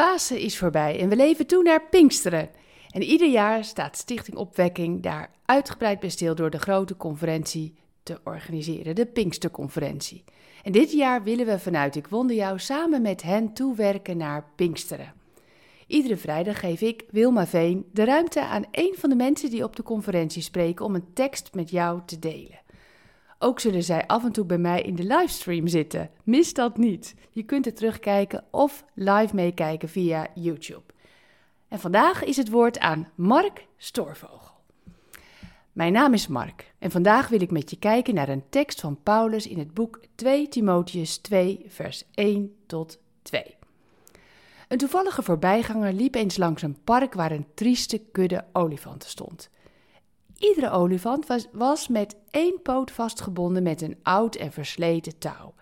Pasen is voorbij en we leven toe naar Pinksteren. En ieder jaar staat Stichting Opwekking daar uitgebreid bij stil door de grote conferentie te organiseren, de Pinksterconferentie. En dit jaar willen we vanuit Ik Wonder Jou samen met hen toewerken naar Pinksteren. Iedere vrijdag geef ik, Wilma Veen, de ruimte aan een van de mensen die op de conferentie spreken om een tekst met jou te delen. Ook zullen zij af en toe bij mij in de livestream zitten. Mis dat niet. Je kunt het terugkijken of live meekijken via YouTube. En vandaag is het woord aan Mark Stoorvogel. Mijn naam is Mark en vandaag wil ik met je kijken naar een tekst van Paulus in het boek 2 Timotheus 2, vers 1 tot 2. Een toevallige voorbijganger liep eens langs een park waar een trieste kudde olifanten stond. Iedere olifant was, met één poot vastgebonden met een oud en versleten touw.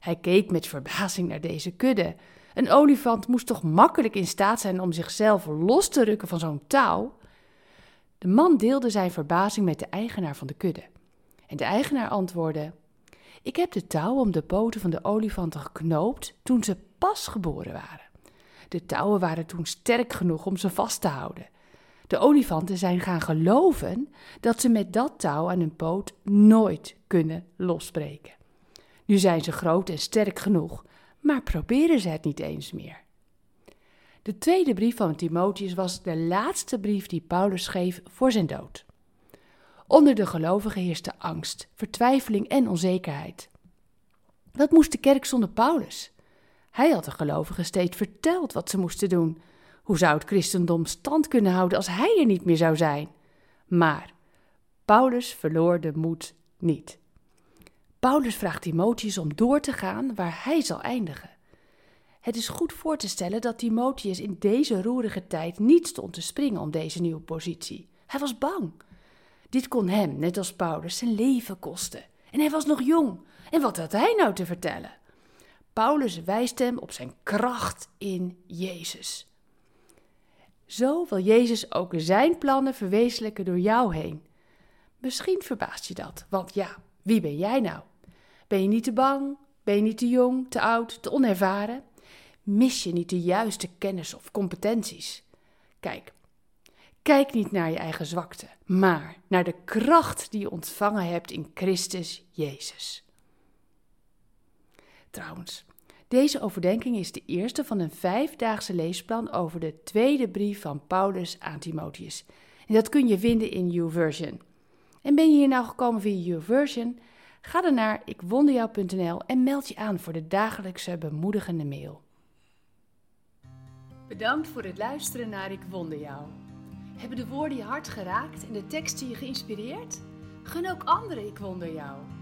Hij keek met verbazing naar deze kudde. Een olifant moest toch makkelijk in staat zijn om zichzelf los te rukken van zo'n touw? De man deelde zijn verbazing met de eigenaar van de kudde. En de eigenaar antwoordde: Ik heb de touw om de poten van de olifanten geknoopt toen ze pas geboren waren. De touwen waren toen sterk genoeg om ze vast te houden. De olifanten zijn gaan geloven dat ze met dat touw aan hun poot nooit kunnen losbreken. Nu zijn ze groot en sterk genoeg, maar proberen ze het niet eens meer. De tweede brief van Timotheus was de laatste brief die Paulus schreef voor zijn dood. Onder de gelovigen heerste angst, vertwijfeling en onzekerheid. Wat moest de kerk zonder Paulus? Hij had de gelovigen steeds verteld wat ze moesten doen, hoe zou het christendom stand kunnen houden als hij er niet meer zou zijn? Maar Paulus verloor de moed niet. Paulus vraagt Timotheus om door te gaan waar hij zal eindigen. Het is goed voor te stellen dat Timotheus in deze roerige tijd niet stond te springen om deze nieuwe positie. Hij was bang. Dit kon hem, net als Paulus, zijn leven kosten. En hij was nog jong. En wat had hij nou te vertellen? Paulus wijst hem op zijn kracht in Jezus. Zo wil Jezus ook zijn plannen verwezenlijken door jou heen. Misschien verbaast je dat, want ja, wie ben jij nou? Ben je niet te bang? Ben je niet te jong, te oud, te onervaren? Mis je niet de juiste kennis of competenties? Kijk, kijk niet naar je eigen zwakte, maar naar de kracht die je ontvangen hebt in Christus Jezus. Trouwens, deze overdenking is de eerste van een vijfdaagse leesplan over de tweede brief van Paulus aan Timotheus. En dat kun je vinden in YouVersion. En ben je hier nou gekomen via YouVersion? Ga dan naar ikwonderjou.nl en meld je aan voor de dagelijkse bemoedigende mail. Bedankt voor het luisteren naar Ik Wonder Jou. Hebben de woorden je hart geraakt en de teksten je geïnspireerd? Gun ook anderen Ik Wonder Jou.